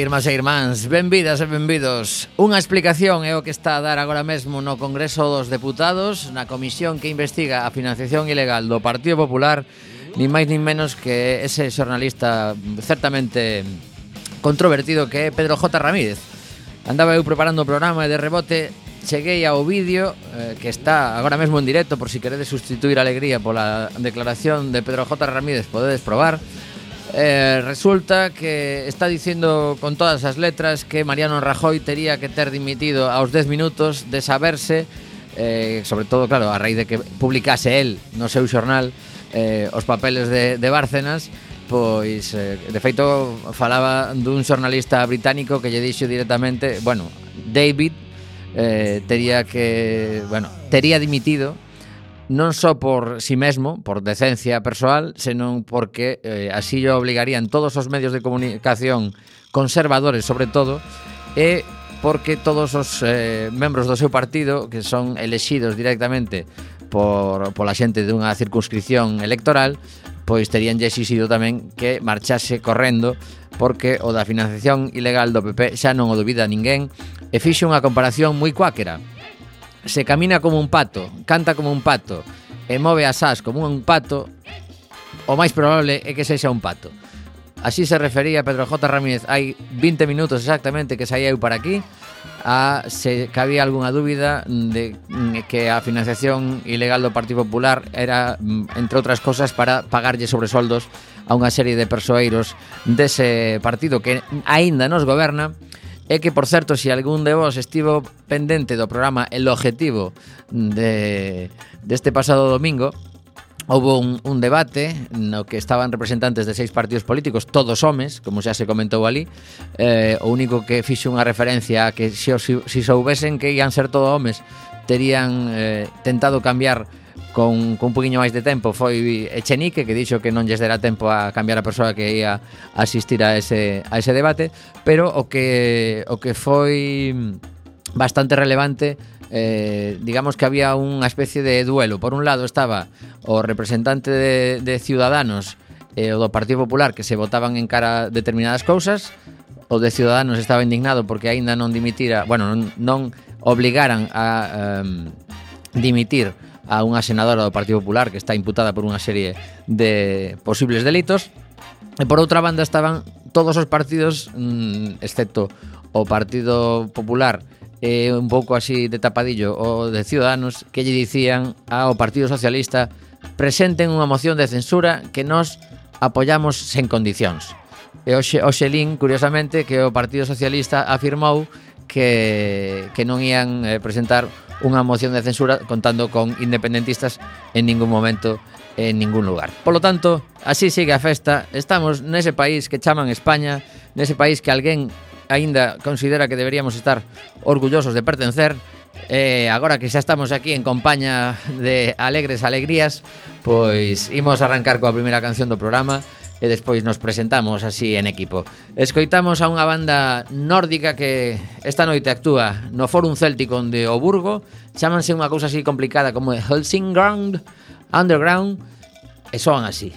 irmás e irmáns, benvidas e benvidos. Unha explicación é o que está a dar agora mesmo no Congreso dos Deputados, na comisión que investiga a financiación ilegal do Partido Popular, ni máis nin menos que ese xornalista certamente controvertido que é Pedro J. Ramírez. Andaba eu preparando o programa e de rebote cheguei ao vídeo eh, que está agora mesmo en directo por si queredes sustituir a alegría pola declaración de Pedro J. Ramírez podedes probar Eh, resulta que está dicindo con todas as letras que Mariano Rajoy tería que ter dimitido aos 10 minutos de saberse eh, sobre todo, claro, a raíz de que publicase el no seu xornal eh, os papeles de, de Bárcenas pois, eh, de feito, falaba dun xornalista británico que lle dixo directamente bueno, David eh, tería que, bueno, tería dimitido non só por si sí mesmo, por decencia persoal, senón porque eh, así yo obligarían todos os medios de comunicación conservadores, sobre todo, e porque todos os eh, membros do seu partido que son elexidos directamente por, pola xente dunha circunscripción electoral pois terían exixido tamén que marchase correndo porque o da financiación ilegal do PP xa non o dubida ninguén e fixe unha comparación moi cuáquera se camina como un pato, canta como un pato e move as as como un pato, o máis probable é que sexa un pato. Así se refería Pedro J. Ramírez hai 20 minutos exactamente que saía eu para aquí a se cabía algunha dúbida de mm, que a financiación ilegal do Partido Popular era, mm, entre outras cosas, para pagarlle sobresoldos a unha serie de persoeiros dese partido que aínda nos goberna É que, por certo, se algún de vos estivo pendente do programa El Objetivo de, deste pasado domingo, Houbo un, un debate no que estaban representantes de seis partidos políticos, todos homes, como xa se comentou ali. Eh, o único que fixe unha referencia a que se, se soubesen que ian ser todos homes, terían eh, tentado cambiar con, con un poquinho máis de tempo foi Echenique que dixo que non lles dera tempo a cambiar a persoa que ia asistir a ese, a ese debate pero o que, o que foi bastante relevante eh, digamos que había unha especie de duelo. Por un lado estaba o representante de, de Ciudadanos e eh, o do Partido Popular que se votaban en cara a determinadas cousas, o de Ciudadanos estaba indignado porque aínda non dimitira, bueno, non, non obligaran a um, dimitir a unha senadora do Partido Popular que está imputada por unha serie de posibles delitos. E por outra banda estaban todos os partidos, mm, excepto o Partido Popular, eh, un pouco así de tapadillo, o de Ciudadanos, que lle dicían ao Partido Socialista presenten unha moción de censura que nos apoyamos sen condicións. E hoxe, hoxe Lin, curiosamente, que o Partido Socialista afirmou que, que non ían eh, presentar unha moción de censura contando con independentistas en ningún momento en ningún lugar. Por lo tanto, así sigue a festa. Estamos nese país que chaman España, nese país que alguén aínda considera que deberíamos estar orgullosos de pertencer. Eh, agora que xa estamos aquí en compañía de alegres alegrías, pois imos arrancar coa primeira canción do programa e despois nos presentamos así en equipo. Escoitamos a unha banda nórdica que esta noite actúa no Fórum Céltico de Oburgo, chámanse unha cousa así complicada como Helsingground, Underground, e soan así.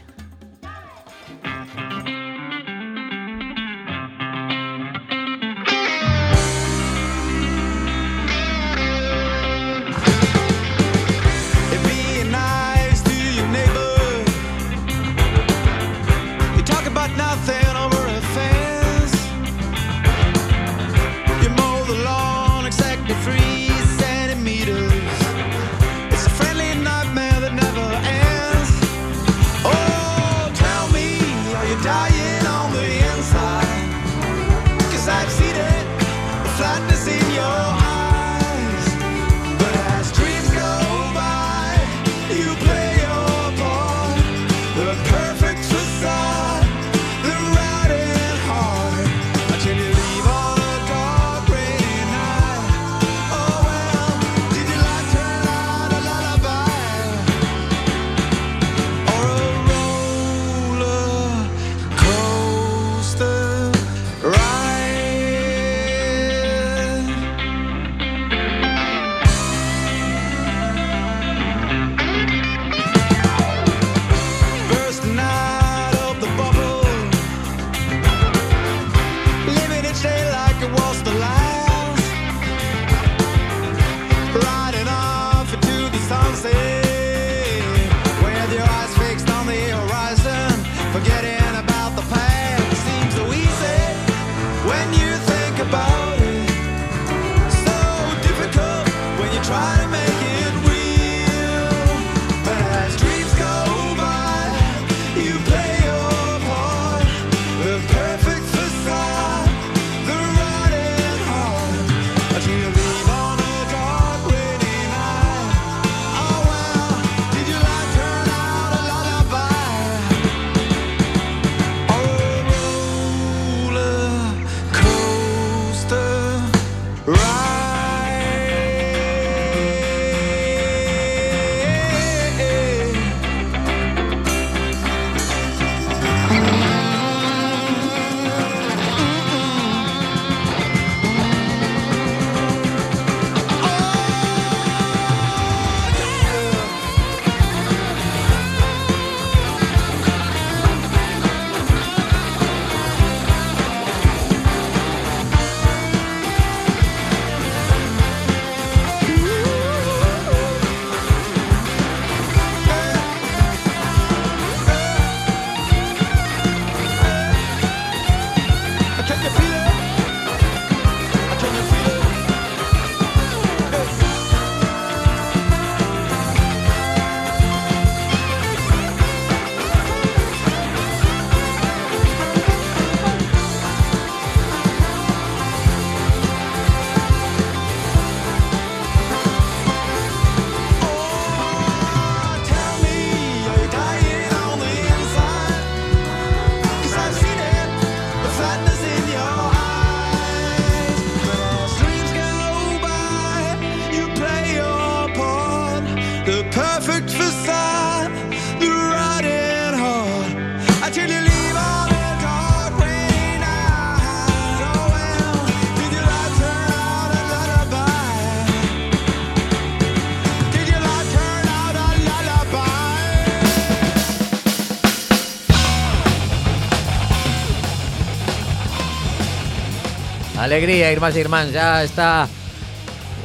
Alegría, irmás e irmán, ya está.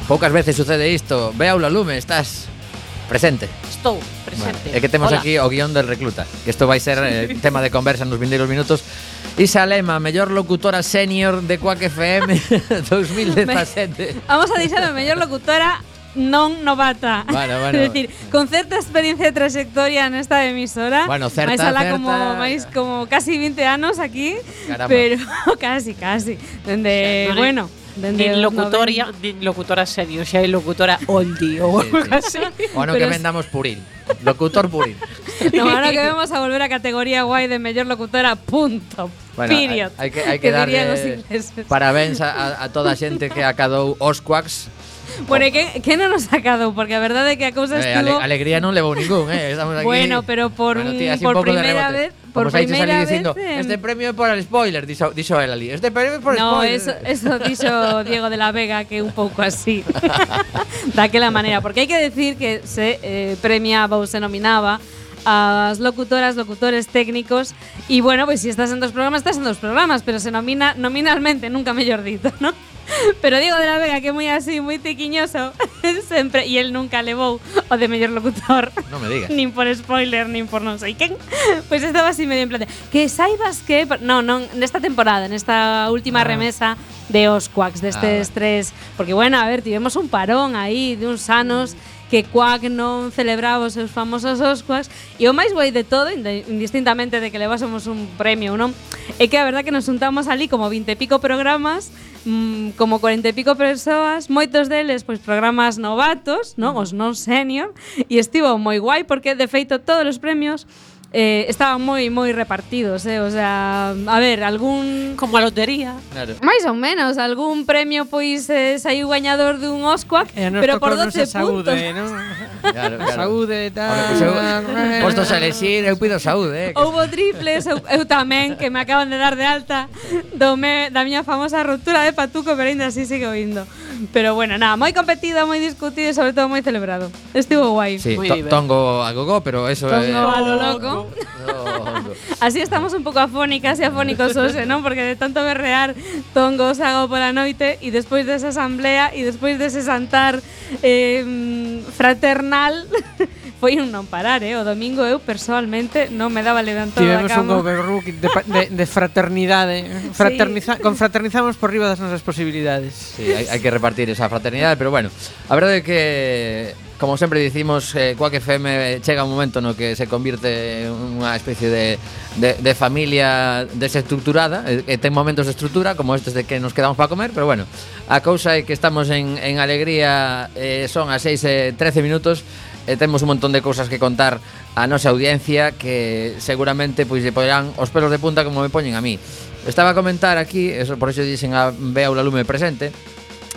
Poucas veces sucede isto. Veaulo lume, estás presente. Estou presente. Bueno, É que temos Hola. aquí o guión del recluta Que isto vai ser eh, tema de conversa nos vindeiros minutos. Isa Lema, mellor locutora senior de Quack FM 2017 Vamos a dixer a mellor locutora non novata. Bueno, bueno. É dicir, con certa experiencia e trayectoria nesta emisora. Bueno, certa, máis certa. como máis como casi 20 anos aquí, Caramba. pero casi, casi. Dende, bueno, dende os locutoria, nin locutora serio, xa é locutora oldie ou algo sí. así. O ano Pero que es- vendamos puril. Locutor puril. 90. No, ahora que vamos a volver a categoría guai de mellor locutora, punto. Bueno, period. hai, hai que, hai que, darle parabéns a, a toda a xente que acadou os quacks. Bueno, e que, que non nos sacado, porque a verdade é que a cousa eh, estuvo... Ale, alegría non levou ningún, eh? Estamos aquí... Bueno, pero por, bueno, tía, por primeira vez... Por primeira vez... Diciendo, eh... Este premio é por el spoiler, dixo, dixo el ali. Este premio é por no, spoiler. No, eso, eso dixo Diego de la Vega, que un pouco así. Daquela maneira, porque hai que decir que se eh, premiaba ou se nominaba as locutoras, locutores técnicos y bueno, pois pues, si estás en dos programas, estás en dos programas, pero se nomina nominalmente, nunca mellor dito, ¿no? Pero Diego de la Vega, que é moi así, moi tiquiñoso, sempre, e el nunca levou o de mellor locutor. Non me digas. Nin por spoiler, nin por non sei quen. Pois pues estaba así medio en plan de, que saibas que... Non, non, nesta temporada, nesta última ah. remesa de os quacks, destes ah. tres. Porque, bueno, a ver, tivemos un parón aí de uns anos... Mm que Quack non celebraba os seus famosos Oscars e o máis guai de todo, indistintamente de que levásemos un premio ou non, é que a verdad que nos juntamos ali como 20 e pico programas mmm, como 40 e pico persoas, moitos deles pois programas novatos, non, os non senior, e estivo moi guai porque de feito todos os premios eh, estaban moi moi repartidos, eh? o sea, a ver, algún como a lotería. Claro. Mais ou menos, algún premio pois eh, saiu gañador dun Oscar, eh, pero por 12 puntos. Saúde, ¿no? claro, claro. Saúde e tal. Postos a elexir, eu pido saúde, eh. Houbo triples, eu, eu tamén que me acaban de dar de alta do me, da miña famosa ruptura de patuco, pero ainda así sigo indo. Pero bueno, nada, muy competido, muy discutido y sobre todo muy celebrado. Estuvo guay. Sí, tongo a gogo, pero eso tongo es. Tongo a lo loco. Así estamos un poco afónicas y afónicos, Ose, ¿no? Porque de tanto berrear tongos hago por la noche y después de esa asamblea y después de ese santar eh, fraternal, foi un non parar, eh? O domingo eu persoalmente non me daba levantado da cama. Tivemos un overlook de, de, de fraternidade. Eh. Fraterniza, sí. Confraternizamos por riba das nosas posibilidades. Sí, hai, hai que repartir esa fraternidade, pero bueno, a verdade é que como sempre dicimos, eh, Quack FM chega un momento no que se convirte en unha especie de, de, de familia desestructurada e, e ten momentos de estrutura como estes de que nos quedamos para comer, pero bueno a cousa é que estamos en, en alegría eh, son as 6 e eh, 13 minutos e temos un montón de cousas que contar a nosa audiencia que seguramente pois lle poderán os pelos de punta como me poñen a mí. Estaba a comentar aquí, eso por iso dixen a Bea Lume presente,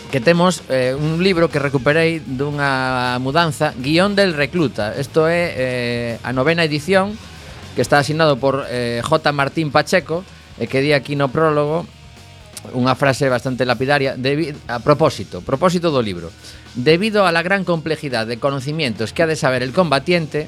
que temos eh, un libro que recuperei dunha mudanza, Guión del recluta. Isto é eh, a novena edición que está asignado por eh, J. Martín Pacheco e que di aquí no prólogo unha frase bastante lapidaria debi, a propósito, propósito do libro. Debido a la gran complejidad de conocimientos que ha de saber el combatiente,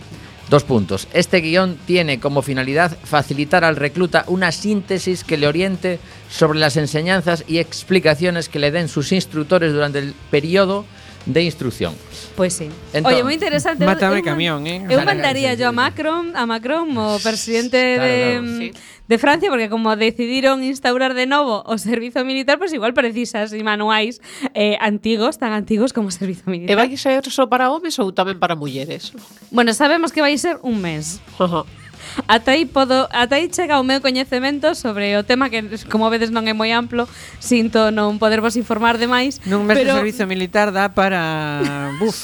dos puntos. Este guión tiene como finalidad facilitar al recluta una síntesis que le oriente sobre las enseñanzas y explicaciones que le den sus instructores durante el periodo de instrucción. Pois pues sí. Entón, Oye, moi interesante. Mátame eu, camión, eh? Eu mandaría yo a Macron, a Macron, o presidente claro, de, claro. Sí. de Francia, porque como decidiron instaurar de novo o servizo militar, pois pues igual precisas e manuais eh, antigos, tan antigos como o servizo militar. E vai ser só para homes ou tamén para mulleres? Bueno, sabemos que vai ser un mes. Ata aí podo, ata aí chega o meu coñecemento sobre o tema que como vedes non é moi amplo, sinto non podervos informar demais. Nun mes pero... de servizo militar dá para buf.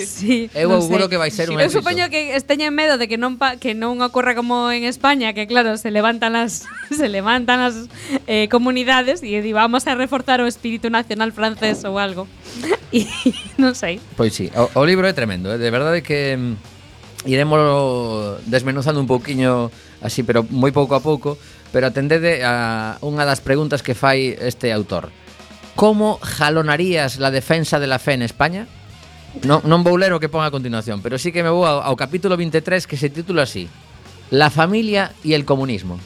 sí, eu auguro sei. que vai ser un un Eu supoño que esteñen medo de que non pa, que non ocorra como en España, que claro, se levantan as se levantan as eh, comunidades e di vamos a reforzar o espírito nacional francés ou algo. E non sei. Pois sí, o, o libro é tremendo, eh? de verdade que mm, iremos desmenuzando un pouquiño así, pero moi pouco a pouco, pero atendede a unha das preguntas que fai este autor. Como jalonarías la defensa de la fe en España? Non, non vou ler o que pon a continuación, pero sí que me vou ao, ao capítulo 23 que se titula así La familia y el comunismo.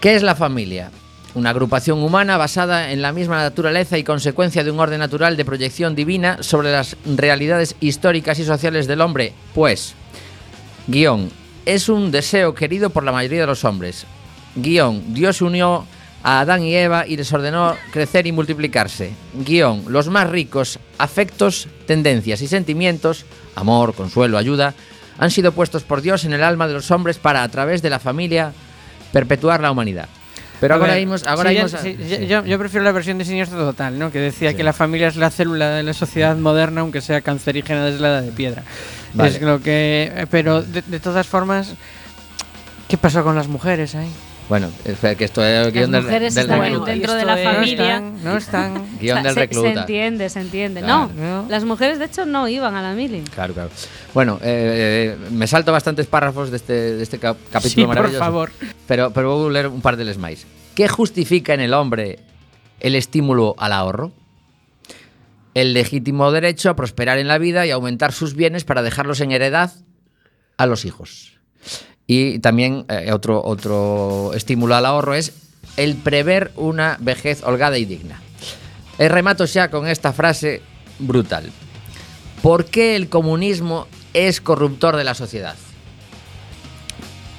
¿Qué es la familia? Una agrupación humana basada en la misma naturaleza y consecuencia de un orden natural de proyección divina sobre las realidades históricas y sociales del hombre. Pues, guion, es un deseo querido por la mayoría de los hombres. Guión, Dios unió a Adán y Eva y les ordenó crecer y multiplicarse. Guión, los más ricos afectos, tendencias y sentimientos, amor, consuelo, ayuda, han sido puestos por Dios en el alma de los hombres para, a través de la familia, perpetuar la humanidad. Pero ahora vimos, ahora sí, vimos a- sí, sí. Yo, yo prefiero la versión de Siniestro Total, ¿no? Que decía que la familia es la célula de la sociedad moderna, aunque sea cancerígena desde la edad de piedra. Vale. Es lo que. eh, Pero de, de todas formas, ¿qué pasó con las mujeres ahí? Bueno, que esto es el guion del, mujeres del están dentro de la es- No familia. están, no están. Guión O sea, del se- recluta. Se, entiende, se entiende. Claro. No, No. las mujeres de hecho no iban a la mili. Claro, claro. Bueno, eh, eh, me salto bastantes párrafos de este, de este cap- capítulo Sí, por maravilloso. favor. Pero, pero voy a leer un par de les máis. ¿Qué justifica en el hombre el estímulo al ahorro? El legítimo derecho a prosperar en la vida y aumentar sus bienes para dejarlos en heredad a los hijos. Y también eh, otro, otro estímulo al ahorro es el prever una vejez holgada y digna. E remato xa con esta frase brutal. ¿Por qué el comunismo es corruptor de la sociedad?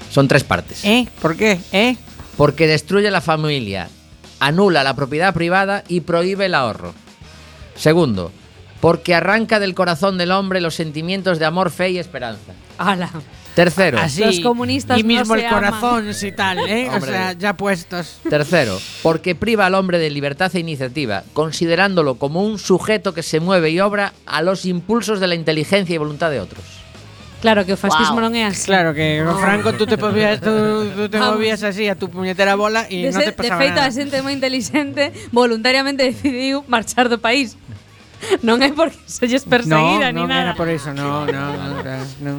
Son tres partes. ¿Eh? ¿Por qué? ¿Eh? Porque destruye la familia, anula la propiedad privada y prohíbe el ahorro. Segundo, porque arranca del corazón del hombre los sentimientos de amor, fe y esperanza. ¡Hala! Tercero, Así. Los comunistas Y no mismo se el aman. corazón y tal, ¿eh? o Hombre. sea, ya puestos. tercero, porque priva al hombre de libertad e iniciativa, considerándolo como un sujeto que se mueve y obra a los impulsos de la inteligencia y voluntad de otros. Claro que o fascismo Wow. non é así. Claro que con Franco tú te movías, tú, tú te Vamos. movías así a tu puñetera bola y De, no ser- te de pasaba feito, nada. a xente moi inteligente voluntariamente decidiu marchar do país. Non é porque se lles perseguira no, ni non nada. era por eso, no, no, no, no.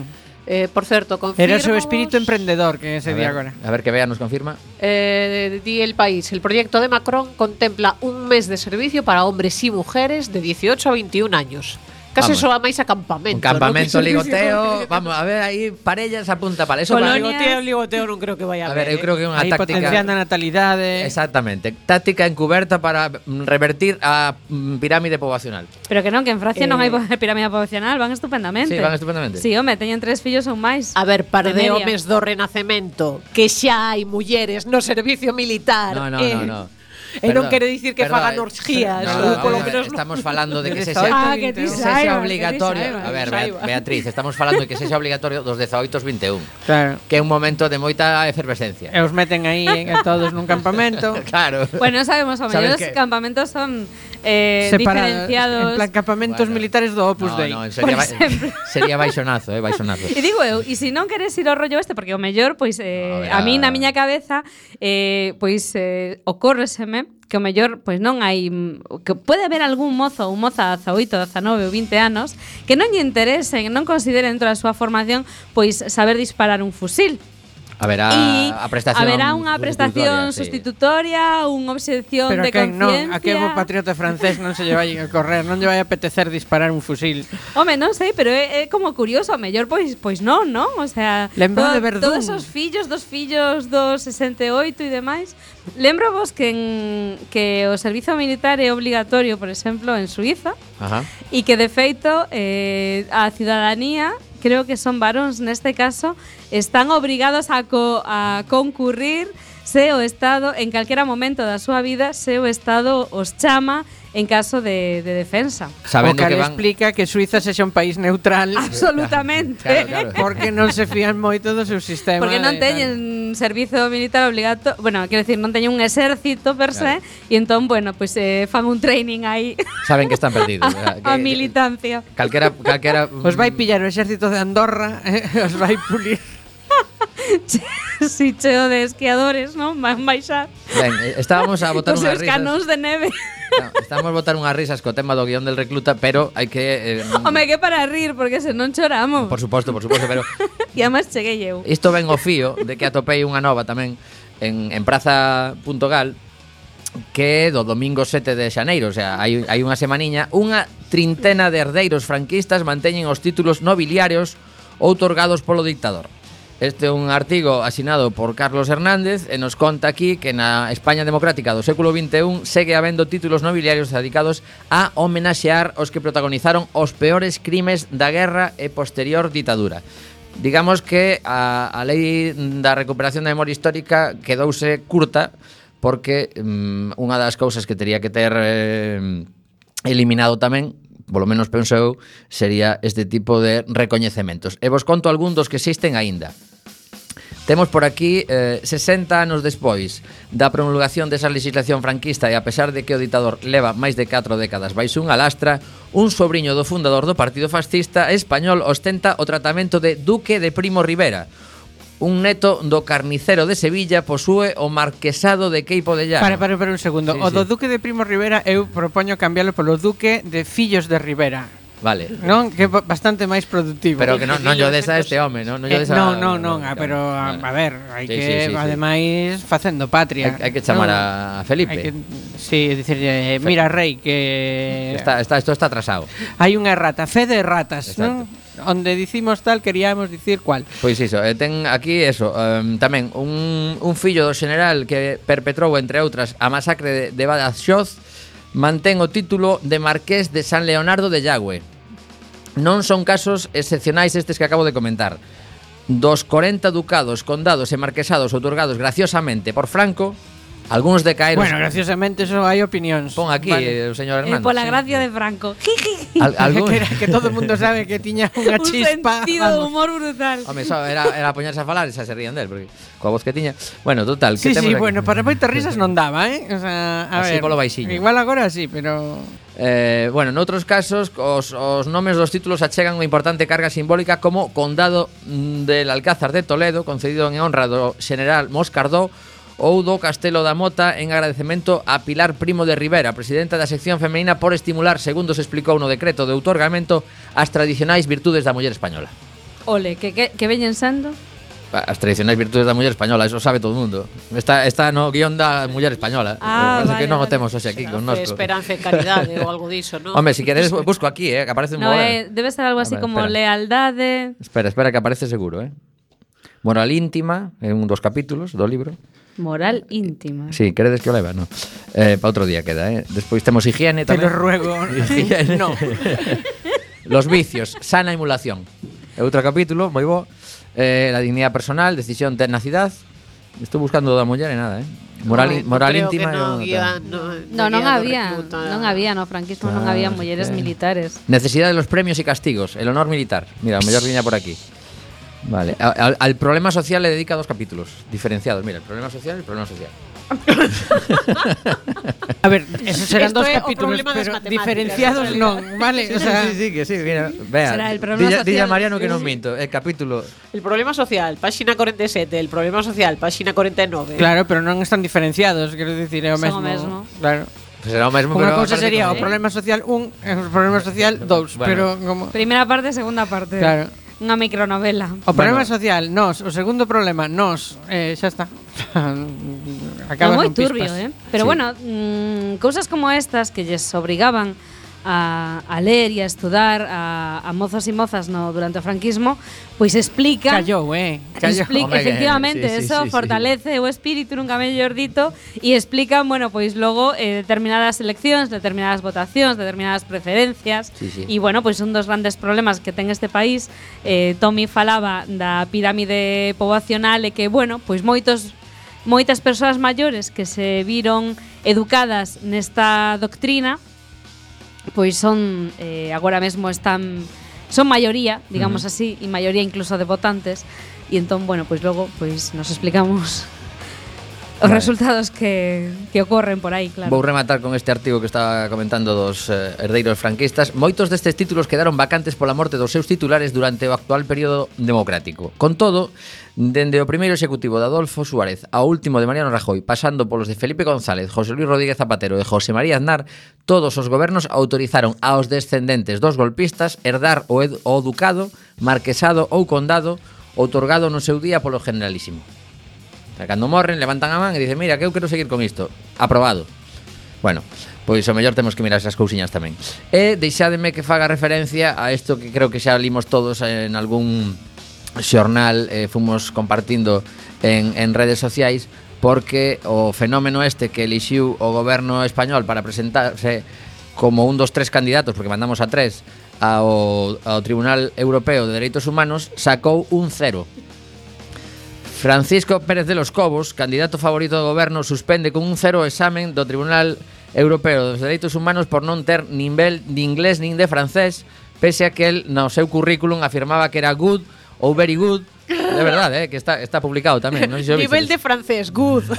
Eh, por certo, confirmo. Era o seu espírito emprendedor que se A ver, agora. a ver que Bea nos confirma. Eh, di el país. El proyecto de Macron contempla un mes de servicio para hombres y mujeres de 18 a 21 años. Case soa máis a campamento. Un campamento ¿no? ligoteo, vamos, a ver aí parellas apunta para eso. Colonias... Ligoteo, ligoteo non creo que vaya a, a ver. A ver, eu eh. creo que é unha táctica. potenciando a natalidade. Exactamente, táctica encuberta para mm, revertir a mm, pirámide poboacional. Pero que non, que en Francia eh... non hai eh. pirámide poboacional, van estupendamente. Sí, van estupendamente. Sí, home, teñen tres fillos ou máis. A ver, par de, de homes do Renacemento, que xa hai mulleres no servicio militar. No, no, eh... no, no e perdón, non quere dicir que perdón, fagan orgías, no, ou polo menos estamos falando de que sexa, ah, que que sexa obligatorio. A ver, Beatriz, estamos falando de que sexa obligatorio dos 18 aos 21. Claro. Que é un momento de moita efervescencia. E os meten aí en, todos nun campamento. claro. Bueno, sabemos, ao mellor os campamentos son eh, Separa, diferenciados. En plan, campamentos bueno, militares do Opus no, Dei. No, sería, ba sería baixonazo, eh, baixonazo. E digo eu, e se non queres ir ao rollo este, porque o mellor, pois, eh, no, a, ver, mí na miña cabeza, eh, pois, eh, ocórreseme que o mellor pois non hai que pode haber algún mozo ou moza 18, 19 ou 20 anos que non lle interesen, non consideren dentro da súa formación pois saber disparar un fusil. Haberá y a prestación haberá unha prestación sustitutoria, sí. unha obxección Pero de conciencia. Non, a que o patriota francés non se lle vai a correr, non lle vai a apetecer disparar un fusil. Home, non sei, pero é, é como curioso, a mellor pois pois non, non? O sea, Lembro todo, de Verdún. todos os fillos dos fillos dos 68 e demais. Lembro vos que en, que o servizo militar é obligatorio, por exemplo, en Suiza. Ajá. E que de feito eh, a ciudadanía creo que son varóns neste caso están obrigados a, co a concurrir se o Estado, en calquera momento da súa vida, se o Estado os chama en caso de, de defensa. Sabendo o que, que van... explica que Suiza sexa un país neutral. Absolutamente. Claro, claro. Porque non se fían moito do seu sistema. Porque non teñen servizo militar obligato, bueno, quero decir, non teñen un exército per se, claro. e entón, bueno, pues eh, fan un training aí. Saben que están perdidos. a, que, a militancia. Calquera, calquera... Os vai pillar o exército de Andorra, eh, os vai pulir. si cheo de esquiadores, non? Van baixar. Ben, eh, estábamos a botar unhas risas. canóns de neve. No, estamos a botar unhas risas co tema do guión del recluta, pero hai que... Eh, mm, Home, que para rir, porque se non choramos. Por suposto, por suposto, pero... e además cheguei eu. Isto ben o fío de que atopei unha nova tamén en, en praza.gal que do domingo 7 de xaneiro, o sea, hai, hai unha semaniña, unha trintena de herdeiros franquistas manteñen os títulos nobiliarios outorgados polo dictador. Este é un artigo asinado por Carlos Hernández e nos conta aquí que na España democrática do século XXI segue habendo títulos nobiliarios dedicados a homenaxear os que protagonizaron os peores crimes da guerra e posterior ditadura. Digamos que a, a lei da recuperación da memoria histórica quedouse curta porque mm, unha das cousas que tería que ter eh, eliminado tamén polo menos penso eu, sería este tipo de recoñecementos. E vos conto algún dos que existen aínda. Temos por aquí eh, 60 anos despois da promulgación desa legislación franquista e a pesar de que o ditador leva máis de 4 décadas baixo unha lastra, un sobrinho do fundador do Partido Fascista español ostenta o tratamento de Duque de Primo Rivera, un neto do carnicero de Sevilla posúe o marquesado de Queipo de Llano. Para, para, para un segundo. Sí, o do sí. Duque de Primo Rivera eu propoño cambiarlo polo Duque de Fillos de Rivera. Vale. Non, que bastante máis productivo. Pero que non, non yo desa este home, non, non yo desa. Eh, non, non, non, a, pero a, a ver, hai sí, que sí, sí, ademais facendo patria. Hai, hai que chamar non, a Felipe. Hai que, sí, dicirlle, mira rei que está está isto está atrasado. Hai unha errata, fe de ratas, Exacto. non? Onde dicimos tal, queríamos dicir cual. Pois iso, eh, ten aquí eso, um, tamén un, un fillo do general que perpetrou, entre outras, a masacre de, de Badajoz mantén o título de Marqués de San Leonardo de Yagüe. Non son casos excepcionais estes que acabo de comentar. Dos 40 ducados, condados e marquesados outorgados graciosamente por Franco, Algunos de caer. Bueno, graciosamente eso hai opinións. Pon aquí vale. o señor eh, Hernández. Eh, pola gracia sí. de Franco. Al, algún... que, que todo o mundo sabe que tiña unha un chispa. Un sentido vamos. de humor brutal. Home, so, era, era poñerse a falar e xa se rían del, porque coa voz que tiña. Bueno, total, sí, que sí, temos sí, aquí? bueno, para moitas risas non daba, eh? O sea, a Así ver, polo baixiño. Igual agora sí, pero... Eh, bueno, noutros casos os, os nomes dos títulos achegan unha importante carga simbólica como Condado mm, del Alcázar de Toledo concedido en honra do general Moscardó ou do Castelo da Mota en agradecemento a Pilar Primo de Rivera, presidenta da sección femenina por estimular, segundo se explicou no decreto de outorgamento, as tradicionais virtudes da muller española. Ole, que, que, que veñen sendo? As tradicionais virtudes da muller española, eso sabe todo o mundo. Está, está no guión da muller española. Ah, vale, que non vale. o temos hoxe aquí con nosco. Esperanza e caridade ou algo diso, non? Home, se si queres busco aquí, eh, que aparece no, eh, debe ser algo así ver, como espera. lealdade. Espera, espera que aparece seguro, eh. Moral íntima, é un dos capítulos do libro. Moral íntima. Sí, queredes que o leva, no. Eh, para outro día queda, eh. Despois temos higiene tamén. Te lo ruego. Higiene. no. Los vicios, sana emulación. É outro capítulo, moi bo. Eh, la dignidade personal, decisión, tenacidad. Estou buscando da muller e nada, eh. Moral, no, moral íntima non, guía, no, no, non había non había no franquismo ah, non había mulleres eh. militares necesidade dos premios e castigos el honor militar mira a mellor viña por aquí Vale, al, al problema social le dedica dos capítulos diferenciados. Mira, el problema social y el problema social. A ver, esos serán Esto dos o capítulos, pero matemáticas, diferenciados en non, vale? O sea, sí, que sí, mira, vea. Será el problema dilla, dilla social. Mariano que non minto, el capítulo El problema social, páxina 47, el problema social, páxina 49. claro, pero non están diferenciados, quero dicir, é o Son mesmo. o mesmo. Claro. pues será o mesmo, Unha pero cousa sería o problema social 1 e o problema social 2, Bueno. pero como Primeira parte, segunda parte. Claro. Unha micronovela. O problema bueno. social, nos, o segundo problema, nos, eh, xa está. Acabas no moi turbio, pispas. eh? Pero sí. bueno, mm, cousas como estas que lles obrigaban a, a ler e a estudar a, a mozos e mozas no durante o franquismo, pois explica Callou, eh? Callou. Explica, efectivamente, sí, eso sí, sí, fortalece sí. o espírito nunca mellor dito e explica, bueno, pois logo eh, determinadas eleccións, determinadas votacións, determinadas preferencias e sí, sí. Bueno, pois un dos grandes problemas que ten este país, eh, Tommy falaba da pirámide poboacional e que, bueno, pois moitos moitas persoas maiores que se viron educadas nesta doctrina pois son eh, agora mesmo están son maioría, digamos uh -huh. así, e maioría incluso de votantes, e entón, bueno, pois logo, pois nos explicamos Os vale. resultados que, que ocorren por aí, claro. Vou rematar con este artigo que estaba comentando dos eh, herdeiros franquistas. Moitos destes títulos quedaron vacantes pola morte dos seus titulares durante o actual período democrático. Con todo, dende o primeiro executivo de Adolfo Suárez ao último de Mariano Rajoy, pasando polos de Felipe González, José Luis Rodríguez Zapatero e José María Aznar, todos os gobernos autorizaron aos descendentes dos golpistas herdar o, ed o ducado, marquesado ou condado outorgado no seu día polo generalísimo sea, cando morren, levantan a man e dicen, mira, que eu quero seguir con isto. Aprobado. Bueno, pois o mellor temos que mirar esas cousiñas tamén. E deixádeme que faga referencia a isto que creo que xa limos todos en algún xornal, eh, fomos compartindo en, en redes sociais, porque o fenómeno este que elixiu o goberno español para presentarse como un dos tres candidatos, porque mandamos a tres, ao, ao Tribunal Europeo de Dereitos Humanos, sacou un cero. Francisco Pérez de los Cobos, candidato favorito do goberno, suspende con un cero o examen do Tribunal Europeo dos Dereitos Humanos por non ter nivel de inglés nin de francés, pese a que el no seu currículum afirmaba que era good ou very good De verdade, eh, que está está publicado tamén, non sei Nivel de francés, good.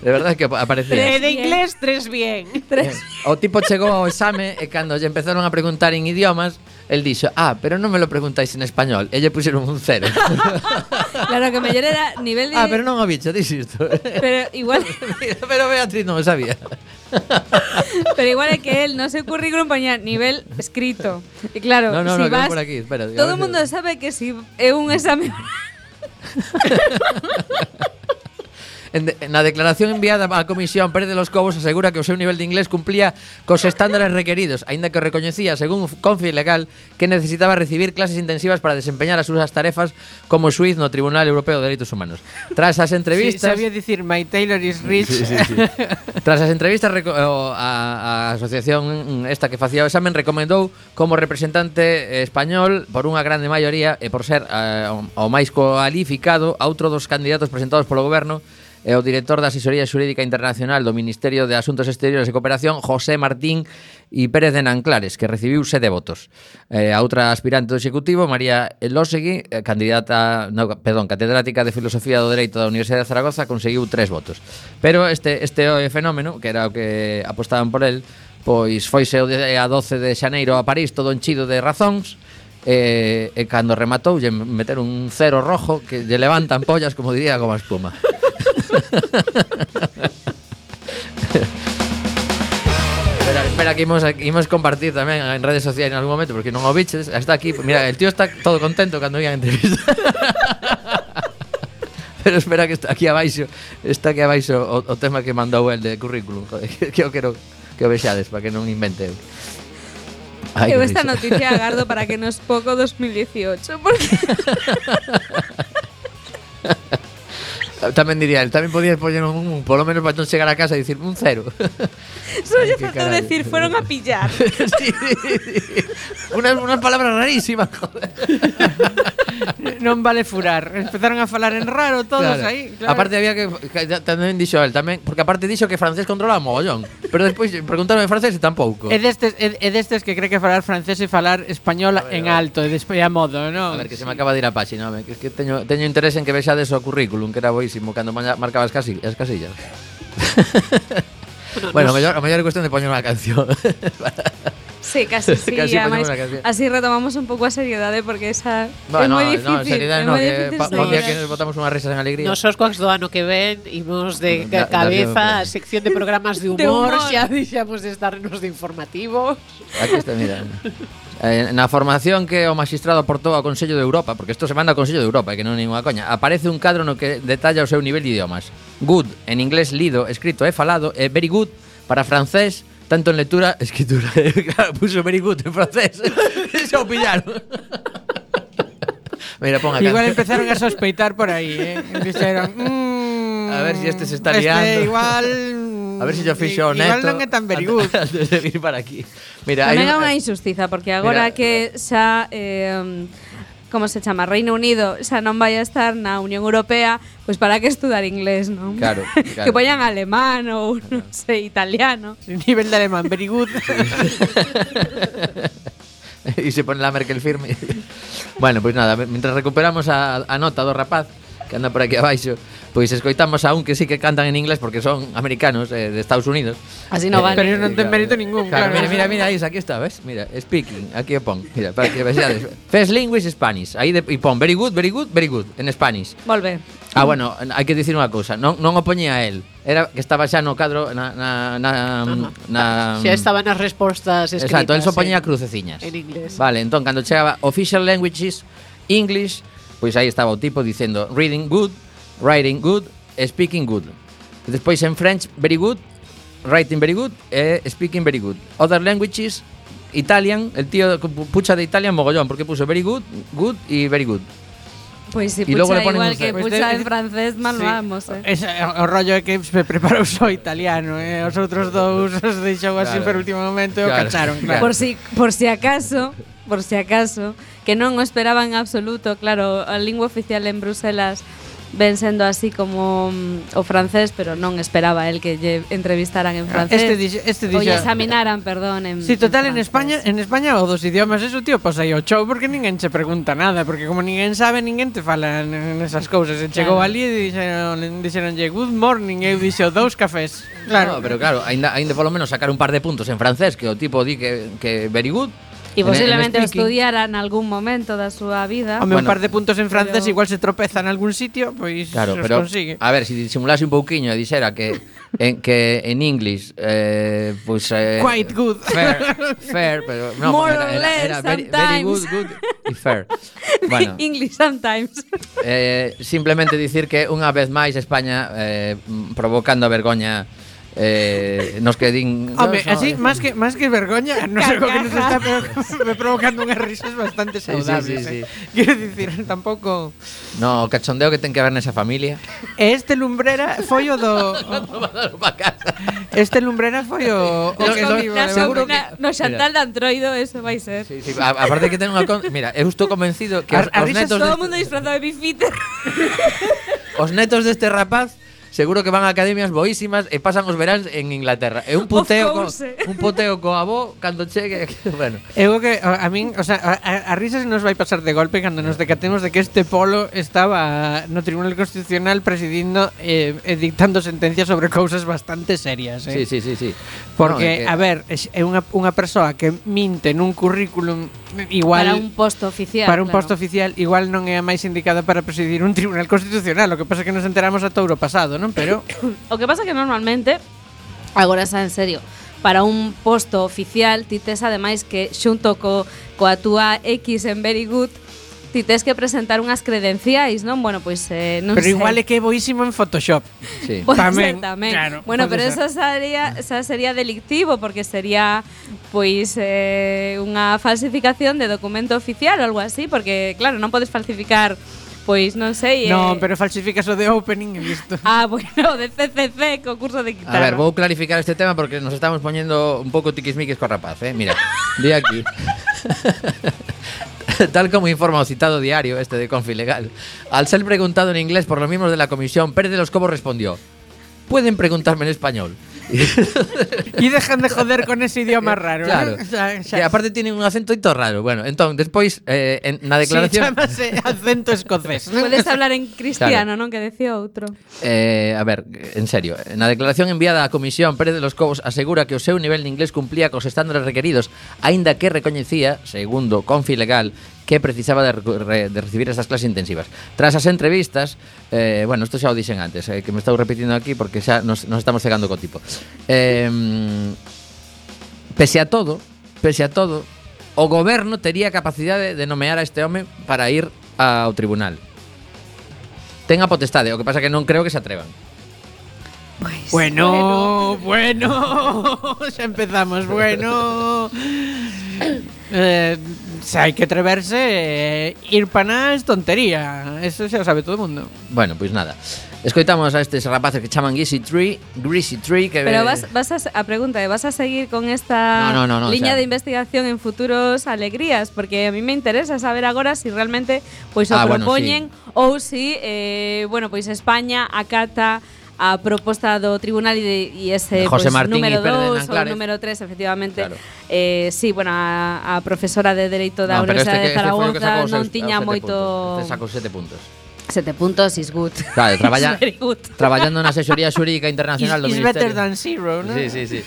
De verdade que aparecía. De, de inglés, tres bien. Tres. O tipo chegou ao exame e cando lle empezaron a preguntar en idiomas, el dixo, ah, pero non me lo preguntáis en español. E lle puxeron un cero. claro, que mellor era nivel de... Ah, pero non o bicho, dixo isto. pero igual... pero Beatriz non o sabía. Pero igual é que él no sé currículum poñía nivel escrito. E claro, No, no, si no, vas, por aquí, espera, todo o mundo sabe que si é un exame En, na declaración enviada á Comisión Pérez de los Cobos asegura que o seu nivel de inglés cumplía cos estándares requeridos, aínda que recoñecía, según Confi Legal, que necesitaba recibir clases intensivas para desempeñar as súas tarefas como suiz no Tribunal Europeo de Dereitos Humanos. Tras as entrevistas... Sí, sabía dicir, my Taylor is rich. Sí, sí, sí. Tras as entrevistas, a, a asociación esta que facía o examen recomendou como representante español por unha grande maioría e por ser eh, o máis cualificado a outro dos candidatos presentados polo goberno e o director da Asesoría Xurídica Internacional do Ministerio de Asuntos Exteriores e Cooperación, José Martín e Pérez de Nanclares, que recibiu sete votos. Eh, a outra aspirante do Executivo, María Elósegui, eh, candidata, no, perdón, catedrática de Filosofía do Dereito da Universidade de Zaragoza, conseguiu tres votos. Pero este, este fenómeno, que era o que apostaban por el, pois foise o de a 12 de xaneiro a París todo enchido de razóns, e, e cando rematou lle meter un cero rojo que lle levantan pollas como diría como espuma Espera, espera que imos, imos compartir tamén en redes sociais en algún momento Porque non o biches, está aquí Mira, el tío está todo contento cando iban a entrevista. Pero espera que está aquí abaixo Está aquí abaixo o, o tema que mandou el de currículum. Joder, que eu quero que o vexades para que non invente eu. Ay, eu esta noticia agardo para que nos pouco 2018 Porque Tamén diría, el tamén podías poñer un, un polo menos para non chegar a casa e dicir un cero. solo falta caray. decir fueron a pillar. sí, sí, sí. Unas, unas palabras rarísimas, joder. non vale furar. Empezaron a falar en raro todos claro. aí. Claro. Aparte había que, que tamén dixo el tamén, porque aparte dixo que francés controla mogollón, pero despois preguntaron en francés e tampouco. E destes e, destes que cree que falar francés e falar español ver, en alto e despois a modo, non? A ver, que sí. se me acaba de ir a páxina, no, que, que teño, teño interés en que vexades o currículum, que era boísimo cando marcabas casi, as casillas. bueno, no mellor, a mellor cuestión de poñer unha canción. Sí, casi sí. casi además, así retomamos un pouco a seriedade porque esa bueno, é moi difícil. No, seriedade no, que pa, día que nos botamos unhas risas en alegría. Nosós coas do ano que ven imos de da, cabeza da, da, a sección de programas de humor, de humor. xa deixamos de estarnos de informativos. Aquí está, mira. Eh, na formación que o magistrado aportou ao Consello de Europa, porque isto se manda ao Consello de Europa, que non é ninguna coña, aparece un cadro no que detalla o seu nivel de idiomas. Good, en inglés lido, escrito e falado, e very good, para francés, tanto en lectura, escritura. claro, puso very good en francés. Xa o pillaron. Mira, pon a Igual empezaron a sospeitar por aí, eh? Dixeron, mmm, A ver si este se está este liando. igual... A ver se si yo fixo Igual neto. non é tan very good. Antes de vir para aquí. Mira, Tamén unha injustiza porque agora Mira. que xa eh, como se chama, Reino Unido xa non vai a estar na Unión Europea, pois pues para que estudar inglés, non? Claro, claro. que poñan alemán ou, non sei, italiano. El nivel de alemán, very good. E se pone la Merkel firme. bueno, pois pues nada, mientras recuperamos a, a nota do rapaz que anda por aquí abaixo, pois escoitamos a un que sí que cantan en inglés porque son americanos eh, de Estados Unidos. Así no eh, vale. Pero non ten mérito ningún. Claro, claro. mira, mira, mira, aquí está, ves? Mira, speaking, aquí o pon. Mira, para que vexades. First language Spanish. Aí de, e pon very good, very good, very good en Spanish. Volve. Ah, bueno, hai que dicir unha cousa, non, non o poñía el Era que estaba xa no cadro na, na, na, na Xa estaban as respostas escritas Exacto, el só so poñía eh, cruceciñas En inglés Vale, entón, cando chegaba Official Languages English Pois aí estaba o tipo dicendo Reading good, writing good, speaking good. Despois en French, very good, writing very good e eh, speaking very good. Other languages, Italian, el tío pucha de Italian mogollón, porque puso very good, good y very good. Pois pues si y pucha le igual que pues pucha en francés, mal sí. vamos, eh. Es, eh, o, o rollo é que me preparou só italiano, eh. Os outros dous os deixou claro. así por último momento claro. e o cacharon, claro. Por si, por si acaso, por si acaso, que non o esperaban en absoluto, claro, a lingua oficial en Bruselas ven sendo así como mm, o francés, pero non esperaba el que lle entrevistaran en ah, francés. Este dixo, este dixo. O lle examinaran, perdón, en Si sí, total en, en España, en España o dos idiomas, eso tío pois aí o show porque ninguén che pregunta nada, porque como ninguén sabe, ninguén te fala nesas cousas. E chegou claro. ali e dixeron, dixeronlle good morning, eu dixo dous cafés. Claro, no, pero claro, aínda aínda polo menos sacar un par de puntos en francés, que o tipo di que que very good E posiblemente o estudiara en algún momento da súa vida. Home, bueno, un par de puntos en francés pero... igual se tropeza en algún sitio, pois claro, claro, pero, consigue. A ver, se si disimulase un pouquiño e dixera que en que en inglés eh, pois pues, eh, quite good. Fair, fair, pero no, More era, era, era, era very, very good, good y fair. Bueno, English sometimes. Eh, simplemente dicir que unha vez máis España eh, provocando a vergoña eh, nos que din Home, no, así, eh. no, máis que más que vergoña, non sei o que nos está pero me provocando unhas risas bastante saudables. Sí, sí, sí, sí. Eh. Quiero dicir, tampouco No, o cachondeo que ten que haber nesa familia. Este lumbrera foi o do Este lumbrera foi o, o no, que vivo, no, seguro que no Xantal de Antroido eso vai ser. Sí, sí, a, aparte que ten unha con... mira, eu estou convencido que a, os, a os netos todo o de... mundo disfrazado de Bifitter. os netos deste rapaz seguro que van a academias boísimas e pasan os veráns en Inglaterra. É un puteo co, un puteo co avó cando chegue, bueno. Eu que a, a min, o sea, a, a, a risas nos vai pasar de golpe cando nos decatemos de que este polo estaba no Tribunal Constitucional presidindo eh, e dictando sentencias sobre cousas bastante serias, eh. Sí, sí, sí, sí. Porque no, que... a ver, é unha unha persoa que minte nun currículum igual para un posto oficial. Para un claro. posto oficial igual non é a máis indicada para presidir un Tribunal Constitucional, o que pasa que nos enteramos a touro pasado, non? Pero o que pasa que normalmente agora xa en serio, para un posto oficial ti tes ademais que xunto co coa túa X en Very Good ti tes que presentar unhas credenciais, non? Bueno, pois eh, non Pero sei. igual é que é boísimo en Photoshop. Sí. Pode tamén, ser, tamén. Claro, bueno, pero ser. esa sería esa sería delictivo porque sería pois eh, unha falsificación de documento oficial ou algo así, porque claro, non podes falsificar pois non sei, Non, eh, pero falsificas o de opening e listo. Ah, bueno, de CCC, concurso de A guitarra. ver, vou clarificar este tema porque nos estamos poñendo un pouco tiquismiquis co rapaz, eh? Mira, di aquí. Tal como informa o citado diario este de Confilegal, al ser preguntado en inglés por los miembros de la comisión, Pérez de los Cobos respondió: Pueden preguntarme en español. e dejan de joder con ese idioma eh, raro. Claro. ¿eh? O sea, xa... Que aparte tienen un acento ito raro. Bueno, entón, despois, eh, en, na declaración... Sí, chamase eh, acento escocés. Podes hablar en cristiano, claro. non? Que decía outro. Eh, a ver, en serio. Na declaración enviada á Comisión, Pérez de los Cobos asegura que o seu nivel de inglés cumplía cos estándares requeridos, aínda que recoñecía, segundo Confi Legal, que precisaba de, de recibir esas clases intensivas. Tras as entrevistas, eh, bueno, isto xa o dixen antes, eh, que me estou repetindo aquí porque xa nos, nos estamos cegando co tipo. Eh, pese a todo, pese a todo, o goberno tería capacidade de nomear a este home para ir ao tribunal. Ten a potestade, o que pasa que non creo que se atrevan. Pues, bueno, bueno, bueno, xa empezamos, bueno. Eh, se hai que atreverse, eh, ir pa nada es tontería. Eso xa o sabe todo o mundo. Bueno, pois nada. Escoitamos a estes rapaces que chaman Greasy Tree, Greasy Tree que Pero vas, vas a, a pregunta, ¿eh? ¿vas a seguir con esta No, no, no, no, línea o sea- de investigación en futuros alegrías? Porque a mí me interesa saber agora si realmente pois o Ah, bueno, propoñen ou si eh, bueno, pois España acata a proposta do tribunal e, e ese José pues, Martín número 2 ou número 3, efectivamente. Claro. Eh, sí, bueno, a, a profesora de Dereito da no, Universidade este, de Zaragoza non tiña ah, moito... Puntos. Este sacou sete puntos. Sete puntos is good. Claro, traballa, good. traballando na asesoría xurídica internacional is, do is Ministerio. better than zero, ¿no? Sí, sí, sí.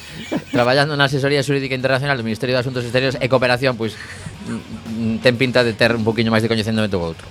traballando na asesoría xurídica internacional do Ministerio de Asuntos Exteriores e Cooperación, pois pues, mm, mm, ten pinta de ter un poquinho máis de coñecemento do outro.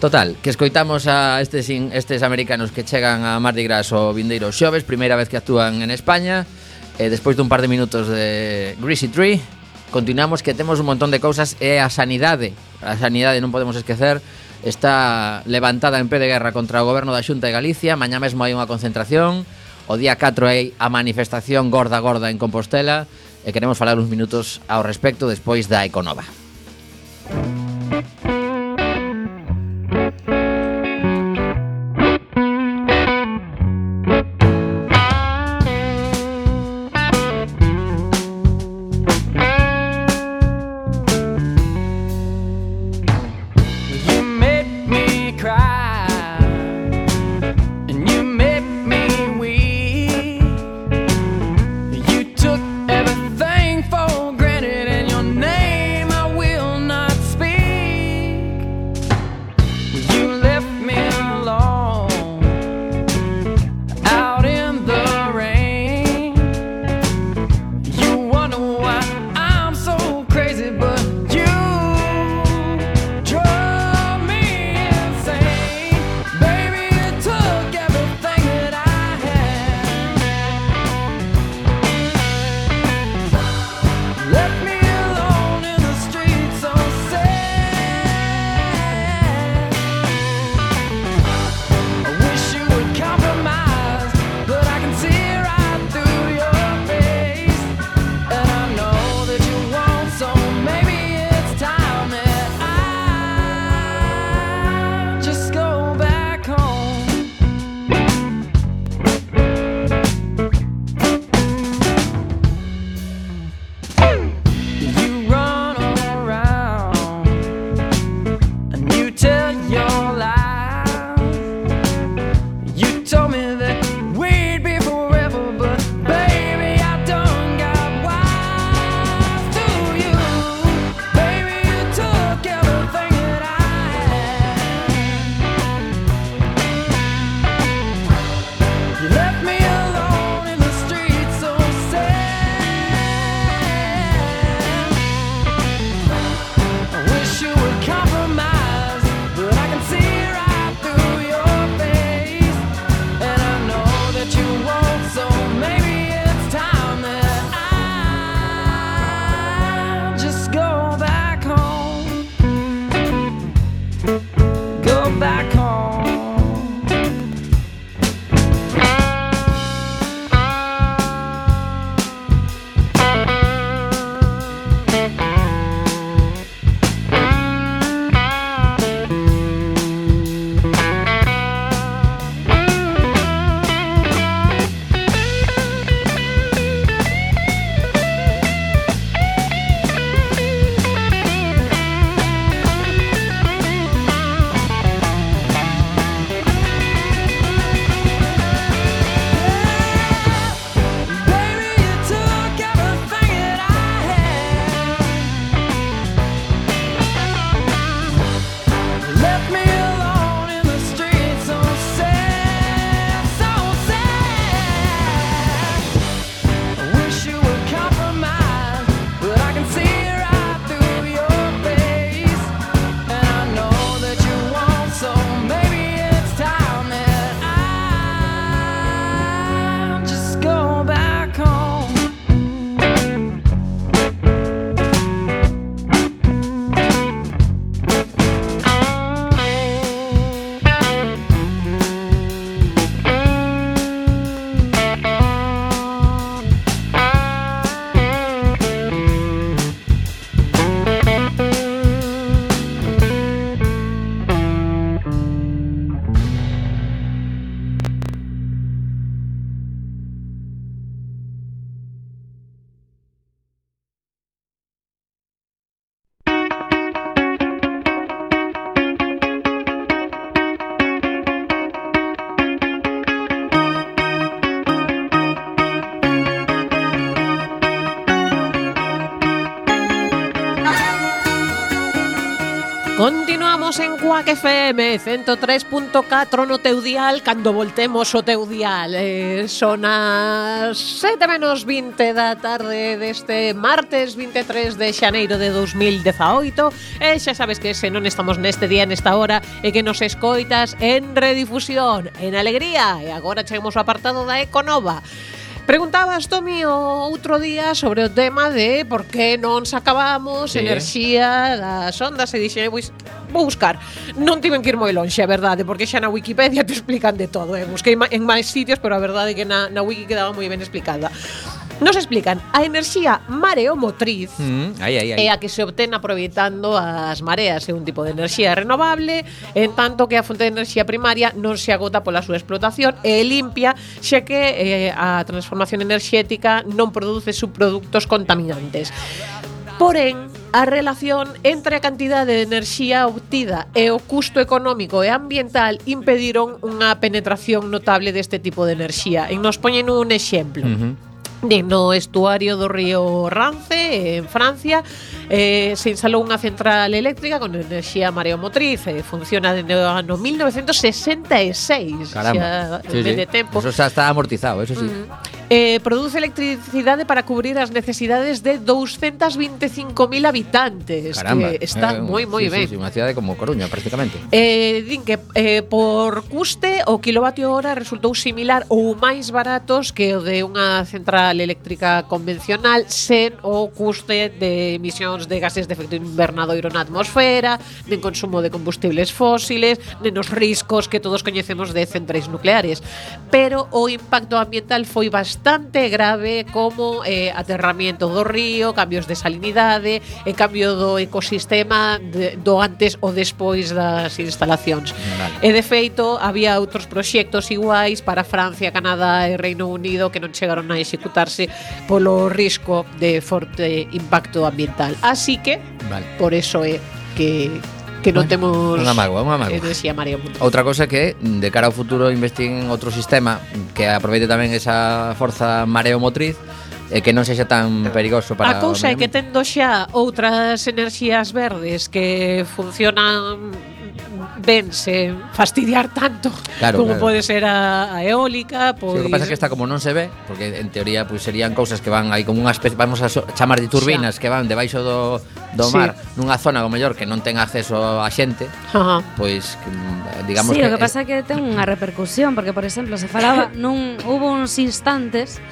Total, que escoitamos a estes, estes americanos que chegan a Mardi Gras o vindeiro xoves, primeira vez que actúan en España, e despois dun par de minutos de Greasy Tree, continuamos que temos un montón de cousas e a sanidade, a sanidade non podemos esquecer, está levantada en pé de guerra contra o goberno da Xunta de Galicia, mañá mesmo hai unha concentración, o día 4 hai a manifestación gorda gorda en Compostela, e queremos falar uns minutos ao respecto despois da Econova. Música Rock FM 103.4 no teu dial Cando voltemos o teu dial. Eh, Son as 7 menos 20 da tarde deste martes 23 de xaneiro de 2018 E xa sabes que se non estamos neste día, nesta hora E que nos escoitas en redifusión, en alegría E agora chegamos ao apartado da Econova. Preguntabas, Tomi, o outro día sobre o tema de por que non sacábamos sí. enerxía das ondas e dixen, pois, vou buscar. Non tiven que ir moi lonxe, a verdade, porque xa na Wikipedia te explican de todo. Eh? Busquei en máis sitios, pero a verdade é que na, na Wiki quedaba moi ben explicada. Nos explican a enerxía mareomotriz mm, aí, aí, aí. é a que se obtén aproveitando as mareas, é un tipo de enerxía renovable, en tanto que a fonte de enerxía primaria non se agota pola súa explotación e é limpia, xa que eh, a transformación enerxética non produce subproductos contaminantes. Porén, a relación entre a cantidade de enerxía obtida e o custo económico e ambiental impediron unha penetración notable deste tipo de enerxía. E nos poñen un exemplo. Uh -huh. No estuario do río Rance, en Francia, eh, se instalou unha central eléctrica con enerxía mareomotriz e eh, funciona desde o ano 1966. Caramba. Xa, sí, sí. de tempo. Eso xa está amortizado, eso sí eh, produce electricidade para cubrir as necesidades de 225.000 habitantes. Caramba. Que está eh, moi, moi sí, ben. Sí, sí, unha cidade como Coruña, prácticamente. Eh, din que eh, por custe o kilovatio hora resultou similar ou máis baratos que o de unha central eléctrica convencional sen o custe de emisións de gases de efecto invernadoiro na atmosfera, nen consumo de combustibles fósiles, nen os riscos que todos coñecemos de centrais nucleares. Pero o impacto ambiental foi bastante bastante grave como eh, aterramiento do río, cambios de salinidade e cambio do ecosistema de, do antes ou despois das instalacións. Vale. E de feito, había outros proxectos iguais para Francia, Canadá e Reino Unido que non chegaron a executarse polo risco de forte impacto ambiental. Así que, vale. por eso é que que non bueno, temos unha mágoa, unha mágoa. Enerxía maría Outra cosa que de cara ao futuro investiguen outro sistema que aproveite tamén esa forza mareomotriz e que non sexa tan perigoso para A cousa é que tendo xa outras enerxías verdes que funcionan vense fastidiar tanto claro, como claro. pode ser a, a eólica, pois sí, O que pasa pois é que está como non se ve, porque en teoría pois serían cousas que van aí como unhas vamos a so, chamar de turbinas Xa. que van debaixo do do sí. mar, nunha zona como mellor que non ten acceso a xente. Ajá. Pois que, mm, digamos sí, que o que pasa é que ten unha repercusión, porque por exemplo, se falaba non hubo uns instantes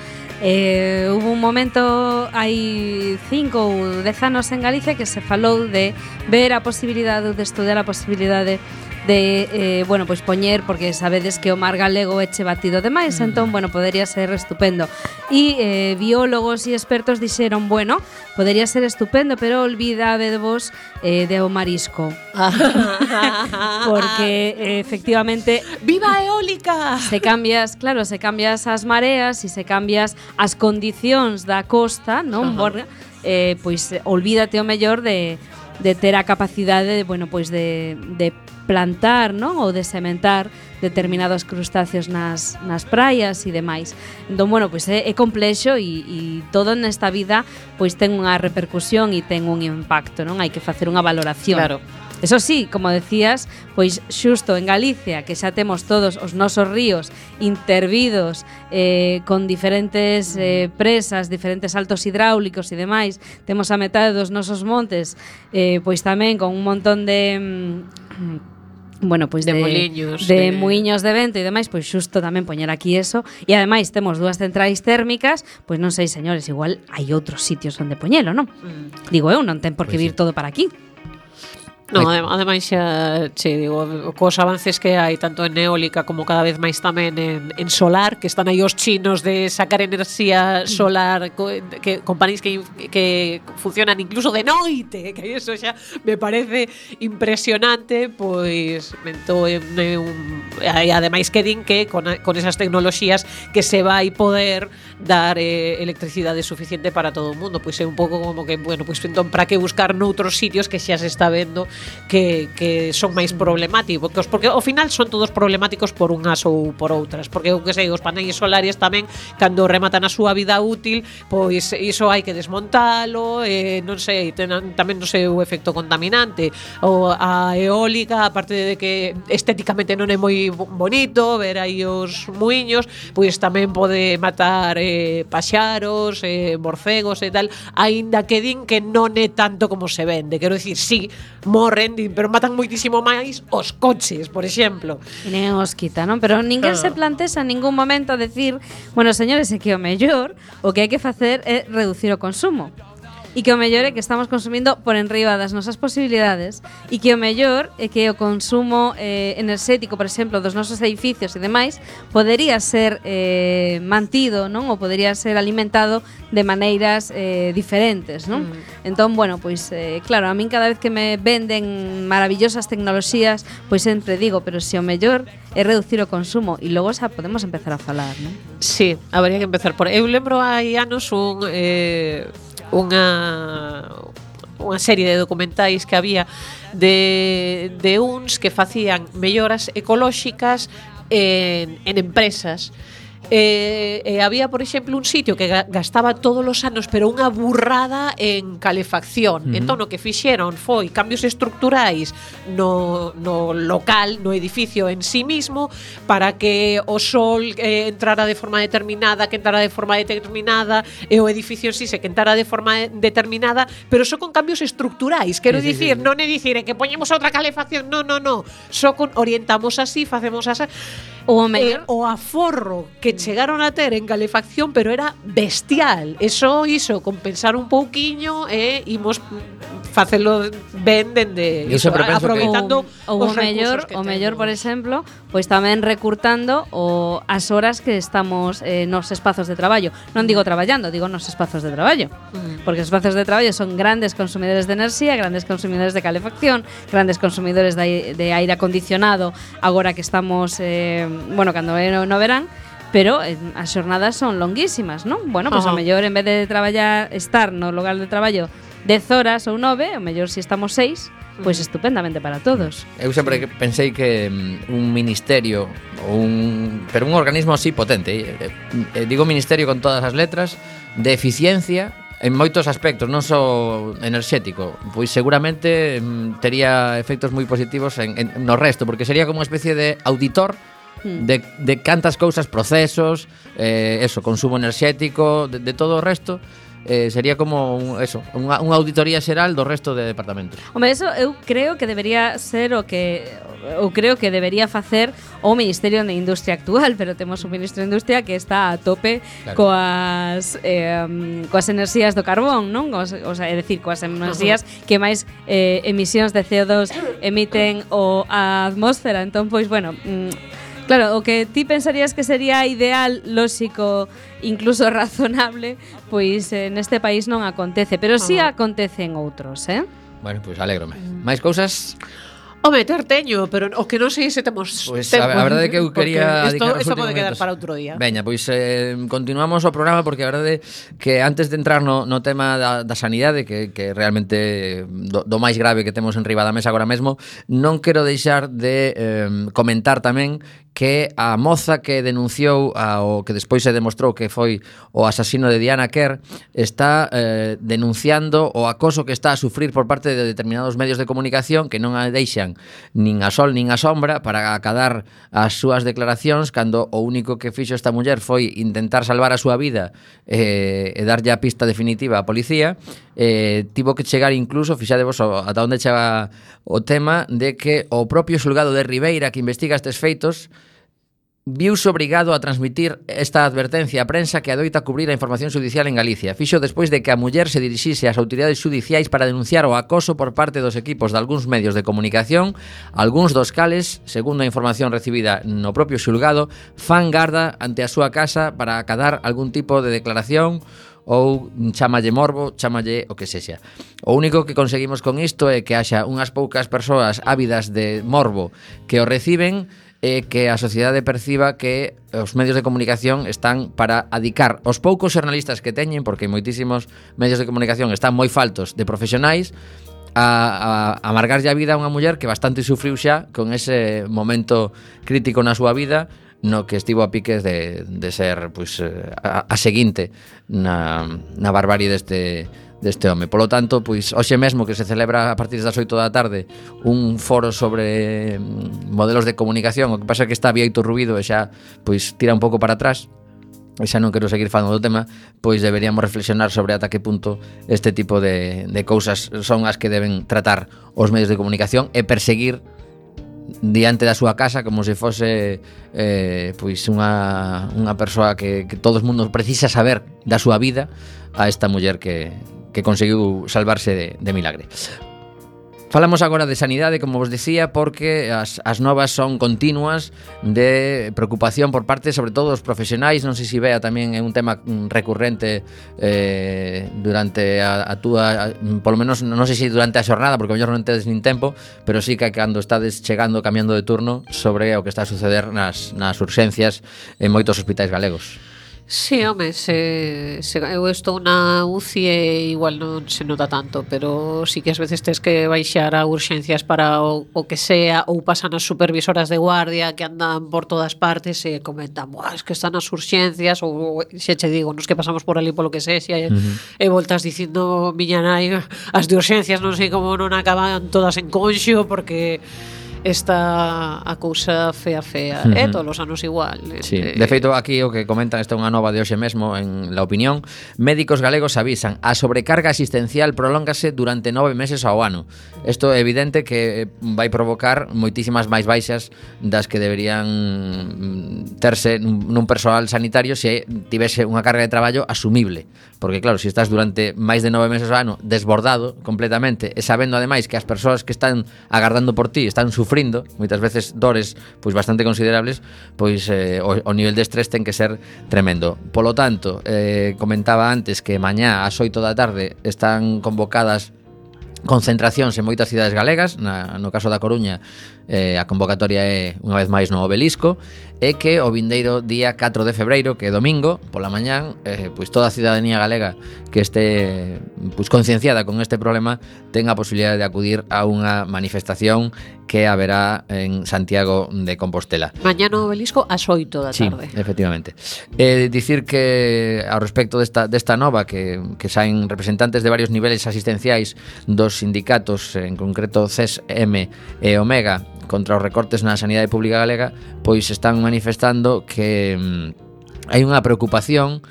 Eh, hubo un momento hai cinco ou dez anos en Galicia que se falou de ver a posibilidade de estudar a posibilidade de de, eh, bueno, pois poñer, porque sabedes que o mar galego eche batido demais, entón, mm. entón, bueno, podería ser estupendo. E eh, biólogos e expertos dixeron, bueno, podería ser estupendo, pero olvidadevos eh, de o marisco. porque, eh, efectivamente... Viva eólica! Se cambias, claro, se cambias as mareas e se cambias as condicións da costa, non? Borga, eh, pois olvídate o mellor de, de ter a capacidade de, bueno, pois de, de plantar non ou de sementar determinados crustáceos nas, nas praias e demais. Entón, bueno, pois é, é complexo e, e todo nesta vida pois ten unha repercusión e ten un impacto, non? Hai que facer unha valoración. Claro. Eso sí, como decías, pois xusto en Galicia, que xa temos todos os nosos ríos intervidos eh, con diferentes eh, presas, diferentes altos hidráulicos e demais, temos a metade dos nosos montes, eh, pois tamén con un montón de... Mm, bueno, pois de, de moliños, de, de muiños de vento e demais, pois xusto tamén poñer aquí eso. E ademais temos dúas centrais térmicas, pois non sei, señores, igual hai outros sitios onde poñelo, non? Mm. Digo eu, non ten por que pois vir sí. todo para aquí. No, ademais xa, che digo, cos avances que hai tanto en eólica como cada vez máis tamén en, en solar, que están aí os chinos de sacar enerxía solar que compañías que, que funcionan incluso de noite, que eso xa me parece impresionante, pois mento en un hai ademais que din que con, con esas tecnoloxías que se vai poder dar eh, electricidade suficiente para todo o mundo, pois é un pouco como que, bueno, pois entón para que buscar noutros sitios que xa se está vendo que, que son máis mm. problemáticos, porque ao final son todos problemáticos por unhas ou por outras, porque eu que sei, os paneis solares tamén cando rematan a súa vida útil, pois iso hai que desmontalo, eh, non sei, ten, tamén non sei o efecto contaminante, ou a eólica, aparte de que estéticamente non é moi bonito ver aí os muiños, pois tamén pode matar eh, paxaros, eh, morcegos e tal, aínda que din que non é tanto como se vende. Quero dicir, sí, morren, din, pero matan moitísimo máis os coches, por exemplo. E nen os quita, non? Pero ninguén claro. se ah. plantexa en ningún momento a decir, bueno, señores, é que o mellor o que hai que facer é reducir o consumo e que o mellor é que estamos consumindo por enriba das nosas posibilidades e que o mellor é que o consumo eh, enerxético, por exemplo, dos nosos edificios e demais, podería ser eh, mantido, non? Ou podería ser alimentado de maneiras eh, diferentes, non? Mm. Entón, bueno, pois eh, claro, a min cada vez que me venden maravillosas tecnoloxías, pois sempre digo, pero se o mellor é reducir o consumo e logo xa podemos empezar a falar, non? Sí, habría que empezar por... Eu lembro hai anos un... Eh, unha unha serie de documentais que había de, de uns que facían melloras ecolóxicas en, en empresas. Eh, e había, por exemplo, un sitio que gastaba todos os anos pero unha burrada en calefacción. Uh -huh. Entón o que fixeron foi cambios estructurais no, no local, no edificio en sí mismo para que o sol eh, entrara de forma determinada, que entrara de forma determinada e o edificio en sí se que entrara de forma determinada, pero só con cambios estructurais. Quero sí, dicir, sí, sí. non é dicir é que poñemos outra calefacción, non, non, non. Só con orientamos así, facemos así Ou a mellor... Eh, o aforro que chegaron a ter en calefacción, pero era bestial. Eso iso, compensar un pouquiño e eh, imos facelo ben dende iso, aproveitando ou, ou o mellor, o mellor, por exemplo, pois tamén recurtando o as horas que estamos eh, nos espazos de traballo. Non digo traballando, digo nos espazos de traballo. Mm. Porque os espazos de traballo son grandes consumidores de enerxía, grandes consumidores de calefacción, grandes consumidores de, de aire acondicionado, agora que estamos eh, bueno, cando é no, no verán, pero eh, as xornadas son longuísimas, non? Bueno, pois pues, Ajá. o mellor en vez de traballar estar no lugar de traballo 10 horas ou 9, o mellor se si estamos 6, pois pues estupendamente para todos. Eu sempre pensei que mm, un ministerio ou un pero un organismo así potente, eh, eh, digo ministerio con todas as letras de eficiencia en moitos aspectos, non só enerxético, pois seguramente mm, tería efectos moi positivos en, en no resto, porque sería como unha especie de auditor Hmm. de, de cantas cousas, procesos, eh, eso, consumo enerxético, de, de todo o resto, eh, sería como un, eso, unha, unha auditoría xeral do resto de departamentos. Hombre, eso eu creo que debería ser o que eu creo que debería facer o Ministerio de Industria actual, pero temos un Ministro de Industria que está a tope claro. coas eh, coas enerxías do carbón, non? Os, o sea, é dicir, coas enerxías que máis eh, emisións de CO2 emiten o a atmósfera, entón pois bueno, mm, Claro, o que ti pensarías que sería ideal, lóxico, incluso razonable, pois eh, neste país non acontece, pero si sí acontece en outros, eh? Bueno, pois pues alégrome. Máis cousas? Home, ter teño, pero o que non sei se temos Pois pues, tempo, a, a verdade é que eu quería isto, isto pode quedar para outro día. Veña, pois eh, continuamos o programa porque a verdade que antes de entrar no, no tema da, da sanidade que, que realmente do, do máis grave que temos en riba da mesa agora mesmo, non quero deixar de eh, comentar tamén que a moza que denunciou ao que despois se demostrou que foi o asasino de Diana Kerr está eh, denunciando o acoso que está a sufrir por parte de determinados medios de comunicación que non a deixan nin a sol nin a sombra para acadar as súas declaracións cando o único que fixo esta muller foi intentar salvar a súa vida eh, e darlle a pista definitiva á policía eh, tivo que chegar incluso fixadevos ata onde chega o tema de que o propio xulgado de Ribeira que investiga estes feitos viuse obrigado a transmitir esta advertencia á prensa que adoita cubrir a información judicial en Galicia. Fixo despois de que a muller se dirixise ás autoridades judiciais para denunciar o acoso por parte dos equipos de algúns medios de comunicación, algúns dos cales, segundo a información recibida no propio xulgado, fan garda ante a súa casa para acadar algún tipo de declaración ou chamalle morbo, chamalle o que sexa. O único que conseguimos con isto é que haxa unhas poucas persoas ávidas de morbo que o reciben é que a sociedade perciba que os medios de comunicación están para adicar. Os poucos xornalistas que teñen, porque moitísimos medios de comunicación están moi faltos de profesionais, a, a amargarlle a vida a unha muller que bastante sufriu xa con ese momento crítico na súa vida no que estivo a piques de, de ser pues, eh, a, a seguinte na, na barbarie deste, deste home. Polo tanto, pois hoxe mesmo que se celebra a partir das 8 da tarde un foro sobre mm, modelos de comunicación, o que pasa é que está vieito ruido e xa pois tira un pouco para atrás, e xa non quero seguir falando do tema, pois deberíamos reflexionar sobre ata que punto este tipo de, de cousas son as que deben tratar os medios de comunicación e perseguir diante da súa casa como se fose eh, pois unha, unha persoa que, que todo o mundo precisa saber da súa vida a esta muller que, que conseguiu salvarse de, de milagre. Falamos agora de sanidade, como vos decía, porque as, as novas son continuas de preocupación por parte, sobre todo, dos profesionais. Non sei se vea tamén é un tema recurrente eh, durante a, a túa, a, polo menos, non sei se durante a xornada, porque mellor non tedes nin tempo, pero sí que cando estades chegando, cambiando de turno, sobre o que está a suceder nas, nas urxencias en moitos hospitais galegos. Sí, home, se, se, eu estou na UCI e igual non se nota tanto, pero sí que ás veces tens que baixar a urxencias para o, o que sea, ou pasan as supervisoras de guardia que andan por todas partes e comentan, Buah, es que están as urxencias, ou, xe che digo, nos que pasamos por ali polo que sé, xe, uh -huh. e voltas dicindo, miña nai, as de urxencias non sei como non acaban todas en conxo, porque está a cousa fea fea. Uh -huh. É todos os anos igual. Sí. Eh, de feito, aquí o que comentan, esta é unha nova de hoxe mesmo en La Opinión, médicos galegos avisan, a sobrecarga asistencial prolóngase durante nove meses ao ano. Isto é evidente que eh, vai provocar moitísimas máis baixas das que deberían mm, terse nun persoal sanitario se tivese unha carga de traballo asumible. Porque claro, se si estás durante máis de nove meses ao ano desbordado completamente e sabendo ademais que as persoas que están agardando por ti están sufrindo moitas veces dores pois bastante considerables, pois eh, o, o nivel de estrés ten que ser tremendo. Polo tanto, eh, comentaba antes que mañá ás 8 da tarde están convocadas concentracións en moitas cidades galegas, na, no caso da Coruña eh, a convocatoria é unha vez máis no Obelisco é que o vindeiro día 4 de febreiro, que é domingo, pola mañán, eh, pois toda a cidadanía galega que este pois concienciada con este problema ten a posibilidade de acudir a unha manifestación que haberá en Santiago de Compostela. Mañá no obelisco ás 8 da sí, efectivamente. Eh, dicir que ao respecto desta, desta nova que, que saen representantes de varios niveles asistenciais dos sindicatos, en concreto CESM e Omega, contra os recortes na sanidade pública galega, pois están manifestando que mm, hai unha preocupación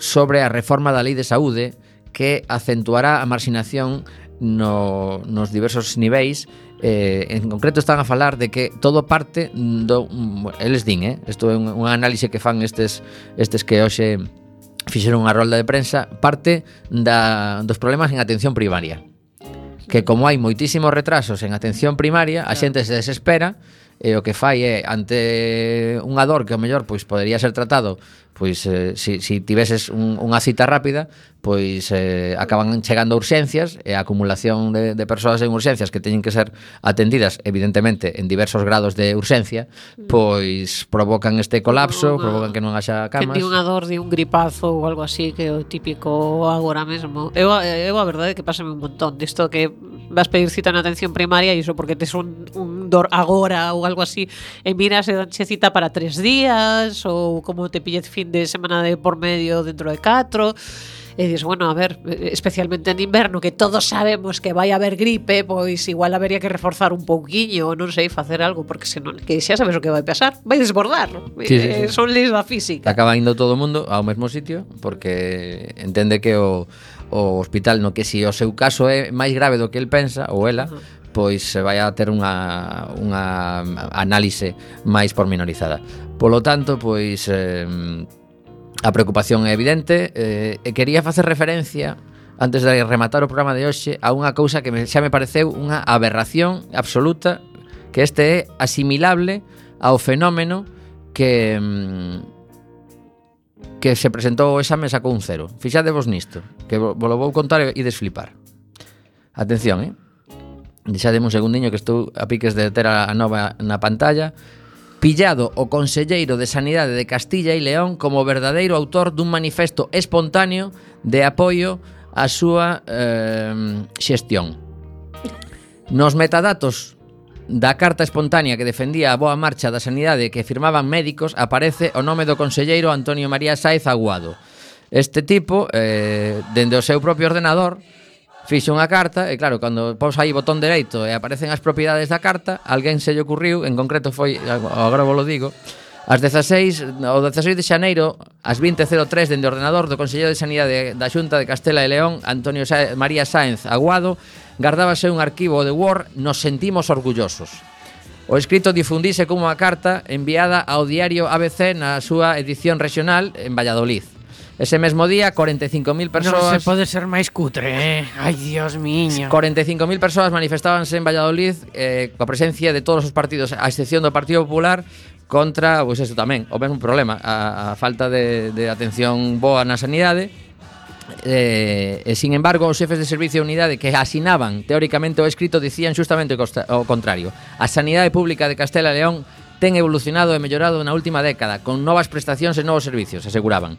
sobre a reforma da Lei de Saúde que acentuará a marxinación no, nos diversos niveis eh, en concreto están a falar de que todo parte do mm, eles din, eh? Isto é un, un análise que fan estes estes que hoxe fixeron unha rolda de prensa, parte da, dos problemas en atención primaria que como hai moitísimos retrasos en atención primaria, a xente se desespera e o que fai é ante unha dor que o mellor pois podería ser tratado pois eh, si, si tiveses un, unha cita rápida pois eh, acaban chegando a urxencias e a acumulación de, de persoas en urxencias que teñen que ser atendidas evidentemente en diversos grados de urxencia mm. pois provocan este colapso unha, provocan que non haxa camas. que ti unha dor de un gripazo ou algo así que é o típico agora mesmo. Eu, eu a verdade é que pásame un montón disto que vas pedir cita na atención primaria e iso porque tes un, un dor agora ou algo así e miras e danche cita para tres días ou como te pillez fin de semana de por medio dentro de catro e dis, bueno, a ver, especialmente en inverno que todos sabemos que vai haber gripe, pois igual habería que reforzar un pouquiño, non sei, facer algo, porque senón que xa sabes o que vai pasar, vai desbordar. Sí, eh, sí, sí. Son leis da física. Acaba indo todo o mundo ao mesmo sitio porque entende que o o hospital no que si o seu caso é máis grave do que el pensa ou ela, uh -huh pois se vai a ter unha, unha análise máis pormenorizada. Polo tanto, pois eh, A preocupación é evidente eh, e quería facer referencia antes de rematar o programa de hoxe a unha cousa que me, xa me pareceu unha aberración absoluta que este é asimilable ao fenómeno que mm, que se presentou o exame e sacou un cero. Fixadevos nisto, que vos lo vou contar e desflipar. Atención, eh? Deixademe un segundiño que estou a piques de ter a nova na pantalla pillado o Conselleiro de Sanidade de Castilla e León como verdadeiro autor dun manifesto espontáneo de apoio á súa eh, xestión. Nos metadatos da carta espontánea que defendía a boa marcha da sanidade que firmaban médicos aparece o nome do conselleiro Antonio María Saez Aguado. Este tipo, eh, dende o seu propio ordenador, Fixo unha carta e claro, cando pos aí botón dereito e aparecen as propiedades da carta, alguén se lle ocurriu, en concreto foi, agora vos lo digo, As 16, o 16 de xaneiro, ás 20.03 dende o ordenador do Conselleiro de Sanidade da Xunta de Castela e León, Antonio Sa María Sáenz Aguado, gardábase un arquivo de Word Nos sentimos orgullosos. O escrito difundise como unha carta enviada ao diario ABC na súa edición regional en Valladolid. Ese mesmo día, 45.000 persoas... Non se pode ser máis cutre, eh? Ai, dios miño. 45.000 persoas manifestábanse en Valladolid eh, coa presencia de todos os partidos, a excepción do Partido Popular, contra, pois eso tamén, o mesmo problema, a, a falta de, de atención boa na sanidade, Eh, e, sin embargo, os xefes de servicio de unidade que asinaban teóricamente o escrito dicían justamente o contrario. A sanidade pública de Castela e León ten evolucionado e mellorado na última década, con novas prestacións e novos servicios, aseguraban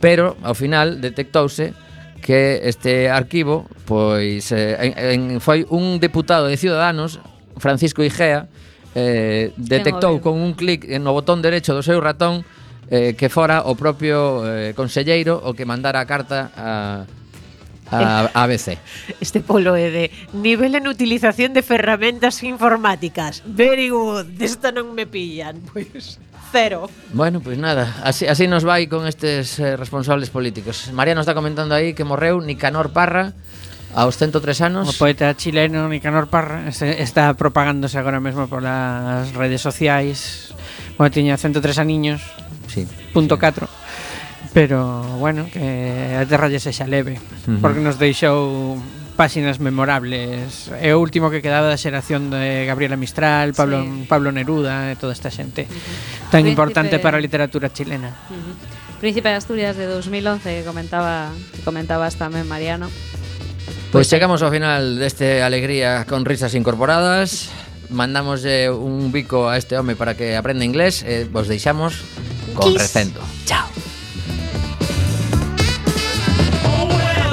pero ao final detectouse que este arquivo pois eh, en, en, foi un deputado de Ciudadanos, Francisco Igea, eh, detectou con un clic no botón derecho do seu ratón eh, que fora o propio eh, conselleiro o que mandara a carta a a eh. ABC. Este polo é de nivel en utilización de ferramentas informáticas. Very good. Desta non me pillan, pois. Pues cero. Bueno, pois pues nada, así, así nos vai con estes eh, responsables políticos. María nos está comentando aí que morreu Nicanor Parra, aos 103 anos. O poeta chileno Nicanor Parra está propagándose agora mesmo polas redes sociais. Bueno, tiña 103 aniños. Sí. Punto sí. 4. Pero, bueno, que a terra lle sexa leve. Uh -huh. Porque nos deixou páxinas memorables É o último que quedaba da xeración de Gabriela Mistral, Pablo, sí. Pablo Neruda e toda esta xente uh -huh. Tan Príncipe... importante para a literatura chilena uh -huh. Príncipe de Asturias de 2011 que comentaba, que comentabas tamén Mariano Pois chegamos ao final deste Alegría con risas incorporadas Mandamos un bico a este home para que aprenda inglés e Vos deixamos con Kiss. recento Chao